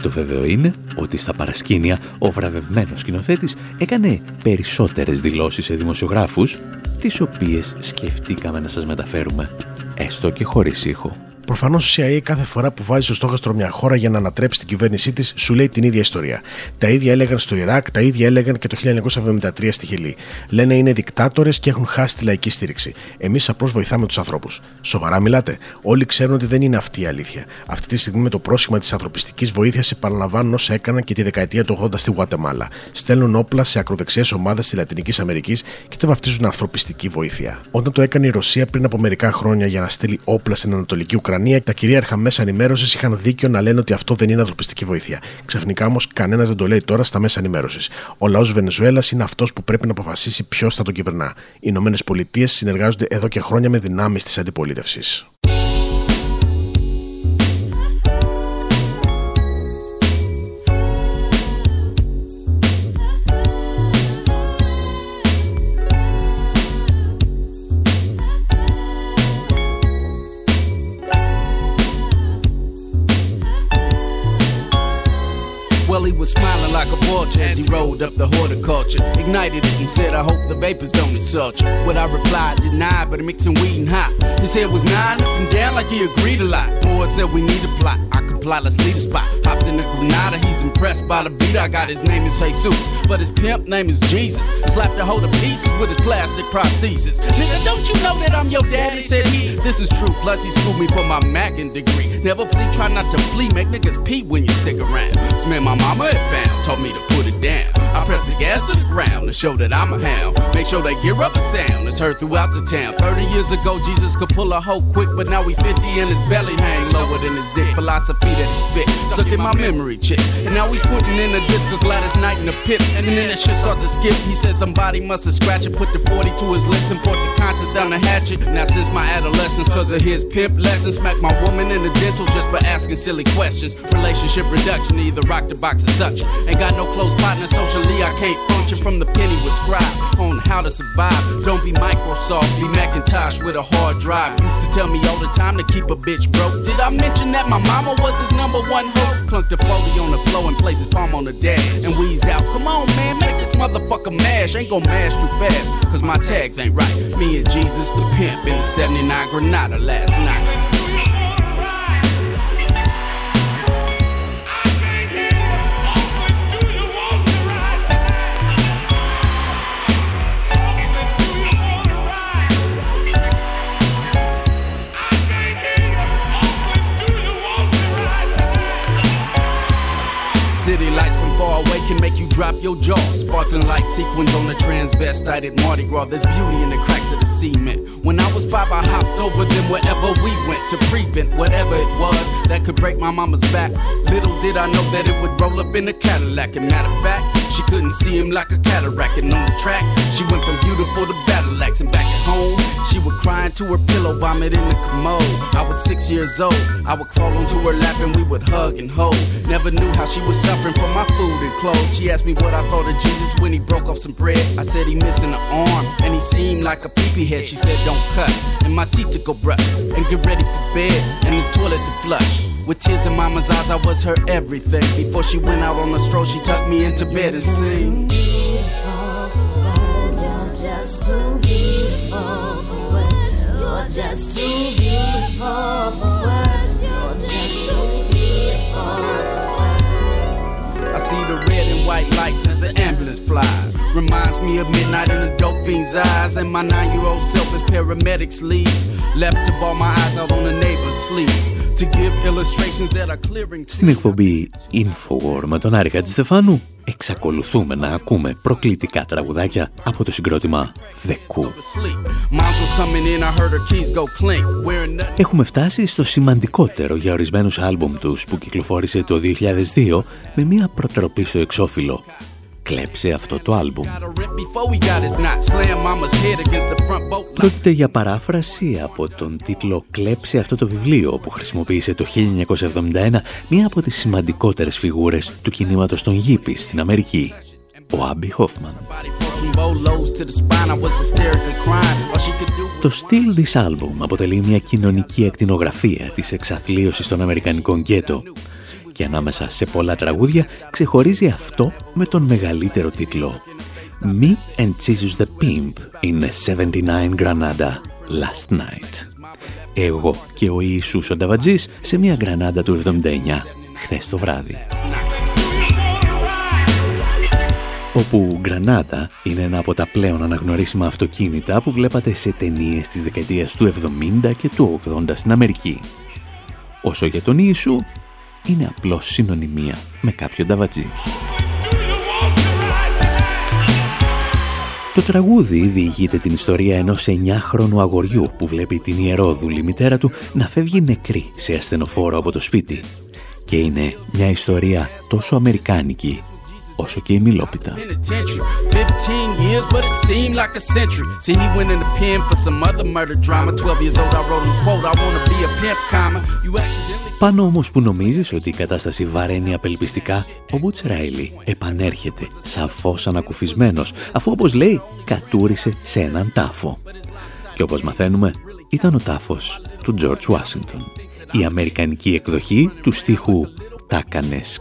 B: Το βέβαιο είναι ότι στα παρασκήνια ο βραβευμένος σκηνοθέτης έκανε περισσότερες δηλώσεις σε δημοσιογράφους, τις οποίες σκεφτήκαμε να σας μεταφέρουμε, έστω και χωρίς ήχο.
T: Προφανώς η CIA κάθε φορά που βάζει στο στόχαστρο μια χώρα για να ανατρέψει την κυβέρνησή της, σου λέει την ίδια ιστορία. Τα ίδια έλεγαν στο Ιράκ, τα ίδια έλεγαν και το 1973 στη Χιλή. Λένε είναι δικτάτορες και έχουν χάσει τη λαϊκή στήριξη. Εμείς απλώς βοηθάμε τους ανθρώπους. Σοβαρά μιλάτε. Όλοι ξέρουν ότι δεν είναι αυτή η αλήθεια. Αυτή τη στιγμή με το πρόσχημα της ανθρωπιστικής βοήθειας επαναλαμβάνουν όσα έκαναν και τη δεκαετία του 80 στη Γουατεμάλα. Στέλνουν όπλα σε ακροδεξιές ομάδες της Λατινικής Αμερικής και τα βαφτίζουν ανθρωπιστική βοήθεια. Όταν το έκανε η Ρωσία πριν από μερικά χρόνια για να στείλει όπλα στην Ανατολική Ουκρανία, Ουκρανία τα κυρίαρχα μέσα ενημέρωσης είχαν δίκιο να λένε ότι αυτό δεν είναι ανθρωπιστική βοήθεια. Ξαφνικά όμως κανένας δεν το λέει τώρα στα μέσα ενημέρωσης. Ο λαός Βενεζουέλας είναι αυτός που πρέπει να αποφασίσει ποιος θα τον κυβερνά. Οι Ηνωμένες Πολιτείες συνεργάζονται εδώ και χρόνια με δυνάμεις της αντιπολίτευσης.
C: As he rolled up the horticulture. Ignited it and said, I hope the vapors don't insult you. What I replied, denied, but mixing weed and hot. His head was nine up and down like he agreed a lot. Board said we need a plot. I comply, let's spot. Hopped in the Granada, he's impressed by the beat I got. His name is Jesus, but his pimp name is Jesus. Slapped a hold of pieces with his plastic prosthesis. Nigga, don't you know that I'm your daddy? Said he. This is true, plus he schooled me for my Mackin degree. Never flee, try not to flee, make niggas pee when you stick around. This man my mama had found, told me to put it down. I press the gas to the ground to show that I'm a hound. Make sure they gear up a sound that's heard throughout the town. 30 years ago, Jesus could pull a hoe quick, but now we 50 and his belly hang lower than his dick. Philosophy that he spit, stuck in my memory chip. And now we putting in a disc of Gladys Knight in the pit. And then that shit start to skip. He said somebody must have scratched it, put the 40 to his lips and brought the contents down the hatchet. Now since my adolescence, cause of his pimp lessons, smack my woman in the dental just for asking silly questions. Relationship reduction, either rock the box or such. Ain't got no close partner, I can't function from the penny with scribe on how to survive. Don't be Microsoft, be Macintosh with a hard drive. Used to tell me all the time to keep a bitch broke. Did I mention that my mama was his number one hope? Plunked a foley on the floor and placed his palm on the dash and wheezed out. Come on, man, make this motherfucker mash. Ain't gon' mash too fast, cause my tags ain't right. Me and Jesus the pimp in the 79 Granada last night. Can make you drop your jaw. Sparkling light sequins on the transvestite at Mardi Gras. There's beauty in the cracks of the cement. When I was five, I hopped over them wherever we went to prevent whatever it was that could break my mama's back. Little did I know that it would roll up in a Cadillac. And matter of fact, she couldn't see him like a cataract. And on the track, she went from beautiful to battle axe. And back at home, she would cry into her pillow, vomit in the commode. I was six years old. I would crawl onto her lap and we would hug and hold. Never knew how she was suffering from my food and clothes. She asked me what I thought of Jesus when he broke off some bread. I said he missing an arm and he seemed like a peepee head. She said don't cut and my teeth to go brush and get ready for bed and the toilet to flush. With tears in mama's eyes, I was her everything. Before she went out on the stroll, she tucked me into bed and sang. Just too beautiful for words. You're just too beautiful. You're just too beautiful. I see the red and white lights as the ambulance flies. Reminds me of midnight in the dope fiend's eyes. And my nine year old self as paramedics leave. Left to ball my eyes out on the neighbor's sleep. Στην εκπομπή Infowar με τον Άρη Στεφάνου εξακολουθούμε να ακούμε προκλητικά τραγουδάκια από το συγκρότημα The Coup. Έχουμε φτάσει στο σημαντικότερο για ορισμένους άλμπουμ τους που κυκλοφόρησε το 2002 με μια προτροπή στο εξώφυλλο κλέψε αυτό το άλμπουμ. Πρόκειται για παράφραση από τον τίτλο «Κλέψε αυτό το βιβλίο» που χρησιμοποίησε το 1971 μία από τις σημαντικότερες φιγούρες του κινήματος των Yippies στην Αμερική, ο Άμπι Χόφμαν. Το στυλ της άλμπουμ αποτελεί μια κοινωνική εκτινογραφία της εξαθλίωσης των Αμερικανικών γκέτο και ανάμεσα σε πολλά τραγούδια ξεχωρίζει αυτό με τον μεγαλύτερο τίτλο Me and Jesus the Pimp in a 79 Granada last night. Εγώ και ο Ιησούς ο Νταβατζής σε μια Γκρανάντα του 79 χθες το βράδυ. Όπου Γκρανάτα είναι ένα από τα πλέον αναγνωρίσιμα αυτοκίνητα που βλέπατε σε ταινίες της δεκαετίας του 70 και του 80 στην Αμερική. Όσο για τον Ιησού, είναι απλώς συνωνυμία με κάποιο νταβατζή.
B: Το τραγούδι διηγείται την ιστορία ενός 9χρονου αγοριού που βλέπει την ιερόδουλη μητέρα του να φεύγει νεκρή σε ασθενοφόρο από το σπίτι. Και είναι μια ιστορία τόσο αμερικάνικη όσο και η μιλόπιτα. Πάνω όμως που νομίζεις ότι η κατάσταση βαραίνει απελπιστικά, ο Μπούτς Ράιλι επανέρχεται σαφώς ανακουφισμένος, αφού όπως λέει κατούρισε σε έναν τάφο. Και όπως μαθαίνουμε, ήταν ο τάφος του George Washington. Η αμερικανική εκδοχή του στίχου «Τα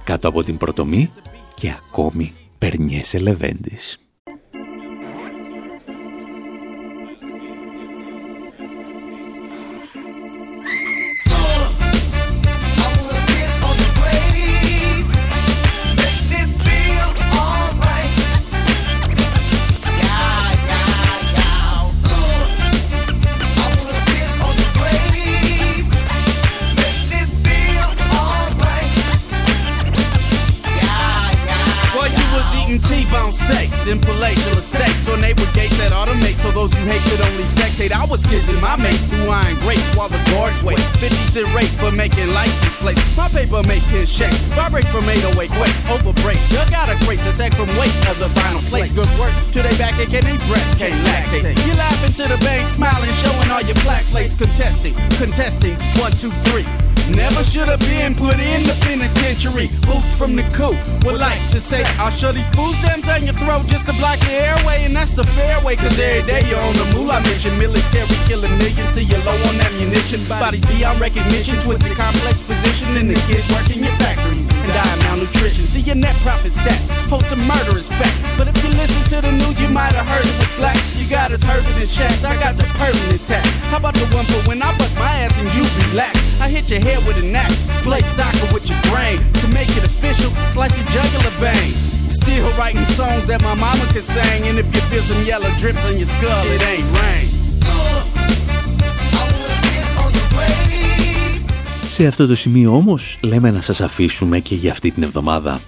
B: κάτω από την πρωτομή» και ακόμη break from
C: 808 quakes, over breaks. You got a great to sack from weight of the final plates. Good work to they back again, can they breast can't lactate. You laughing to the bank, smiling, showing all your black plates, contesting, contesting. One, two, three. Never should have been put in the penitentiary. Boots from the coop would like to say, I'll show these food stamps down your throat just to block your airway. And that's the fair way, cause every day you're on the move. I mention military killing millions till you're low on ammunition. Bodies beyond recognition, twisted complex position, and the kids working your factories and die malnutrition. See your net profit stats, hold some murderous facts. But if you listen to the news, you might have heard it was black. You got us hurting in shacks, I got the permanent tax. How about the one for when I bust my ass and you relax? I hit your head with an axe, play soccer with your brain. To make it official, slice your jugular vein. Still writing songs that my mama could sing. And if you feel some yellow drips on your skull, it ain't rain.
B: Σε αυτό το σημείο όμως λέμε να σας αφήσουμε και για αυτή την εβδομάδα.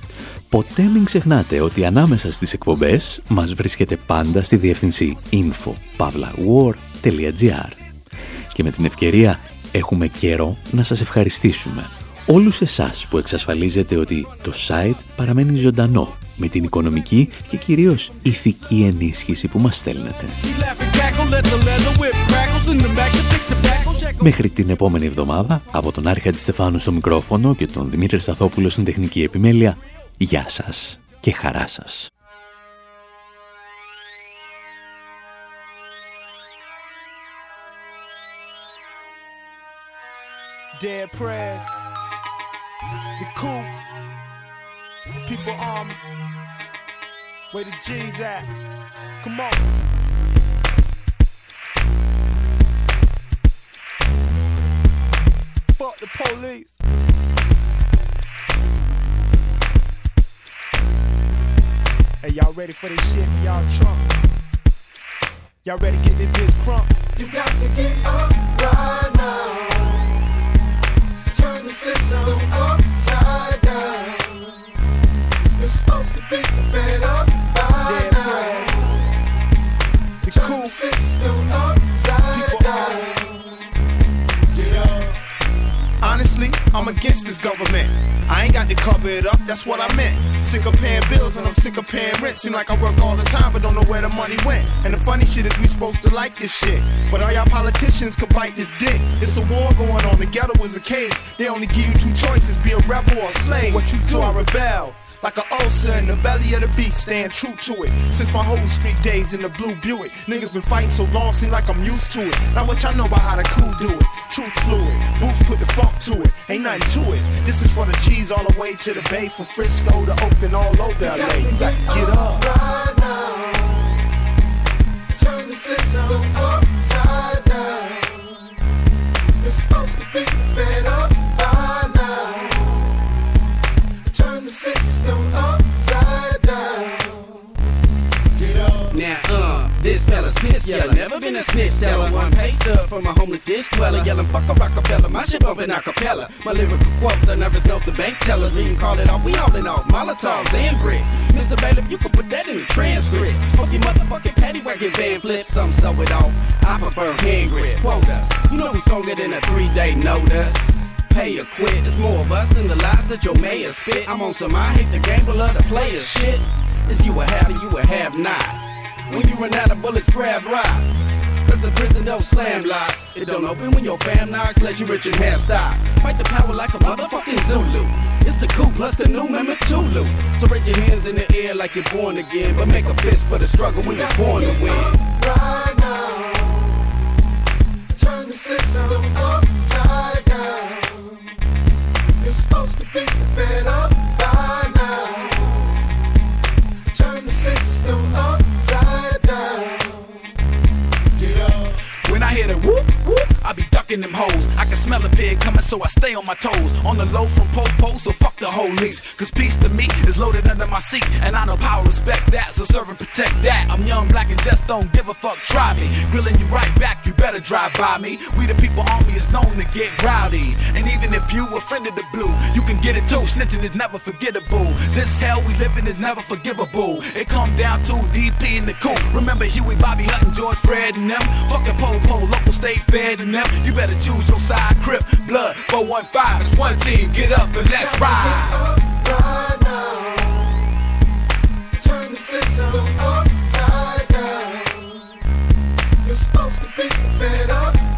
B: Ποτέ μην ξεχνάτε ότι ανάμεσα στις εκπομπές μας βρίσκεται πάντα στη διεύθυνση info.pavlawar.gr Και με την ευκαιρία έχουμε καιρό να σας ευχαριστήσουμε όλους εσάς που εξασφαλίζετε ότι το site παραμένει ζωντανό με την οικονομική και κυρίως ηθική ενίσχυση που μας στέλνετε. Μέχρι την επόμενη εβδομάδα, από τον Άρχα Στεφάνου στο μικρόφωνο και τον Δημήτρη Σταθόπουλο στην τεχνική επιμέλεια, γεια σας και χαρά σας. Dead prayers, the cool, people army, where the G's at? Come on. Fuck the police. Hey, y'all ready for this shit y'all trunk? Y'all ready to get this bitch crunk? You got to get up right now. Turn the system upside down. It's supposed to be fed up by Damn now. The Turn cool the system upside I'm against this government. I ain't got to cover it up, that's what I meant. Sick of paying bills and I'm sick of paying rent. Seem like I work all the time but don't know where the money went. And the funny shit is we supposed to like this shit. But all y'all politicians could bite this dick. It's a war going on, the ghetto is a cage. They only give you two choices, be a rebel or a slave. So what you do? So I rebel. Like an ulcer in the belly of the beast, staying true to it. Since my whole street days in the blue Buick. Niggas been fighting so long, seem like I'm used to it. Now what y'all know about how the cool do it? Truth fluid, Booth put the funk to it. Ain't nothing to it. This is for the G's all the way to the bay. From Frisco to Oakland, all over LA. You got to get up. Right now. Turn the system upside down. It's supposed to be fed
C: yeller. Never been a snitch teller. One pay stub from a homeless dish dweller. Yelling fuck a rockapella. My shit bumping acapella. My lyrical quotes, I never know the bank tellers. You can call it off, we hauling off. Molotovs and bricks. Mr. Bailiff, you can put that in the transcript. Fuck your motherfucking patty wagon van flips. Some sew it off. I prefer hand grips. Quotas. You know we stronger than a three day notice pay or quit. It's more of us than the lies that your mayor spit. I'm on some I hate the but love the players shit. Is you a have you a have not. When you run out of bullets, grab rocks. Cause the prison don't slam locks. It don't open when your fam knocks, unless you rich and have stocks. Fight the power like a motherfucking Zulu. It's the coup plus the canoe, remember Tulu. So raise your hands in the air like you're born again. But make a fist for the struggle when you're born to win.
M: Right now, turn the system upside down. You're supposed to be
U: I them hoes. I can smell a pig coming, so I stay on my toes. On the low from Popo, so fuck the whole lease. Cause peace to me is loaded under my seat. And I know power respect that, so serve and protect that. I'm young, black, and just don't give a fuck. Try me. Grilling you right back, you better drive by me. We the people army is known to get rowdy. And even if you a friend of the blue, you can get it too. Snitching is never forgettable. This hell we live in is never forgivable. It come down to DP in the coop. Remember Huey, Bobby Hutton, George, Fred, and them. Fuck a pole pole, local state fed and them. You better choose your side. Crip, blood, 415. It's one team. Get up and let's ride.
V: Right now. Turn the system upside down. You're supposed to be fed up.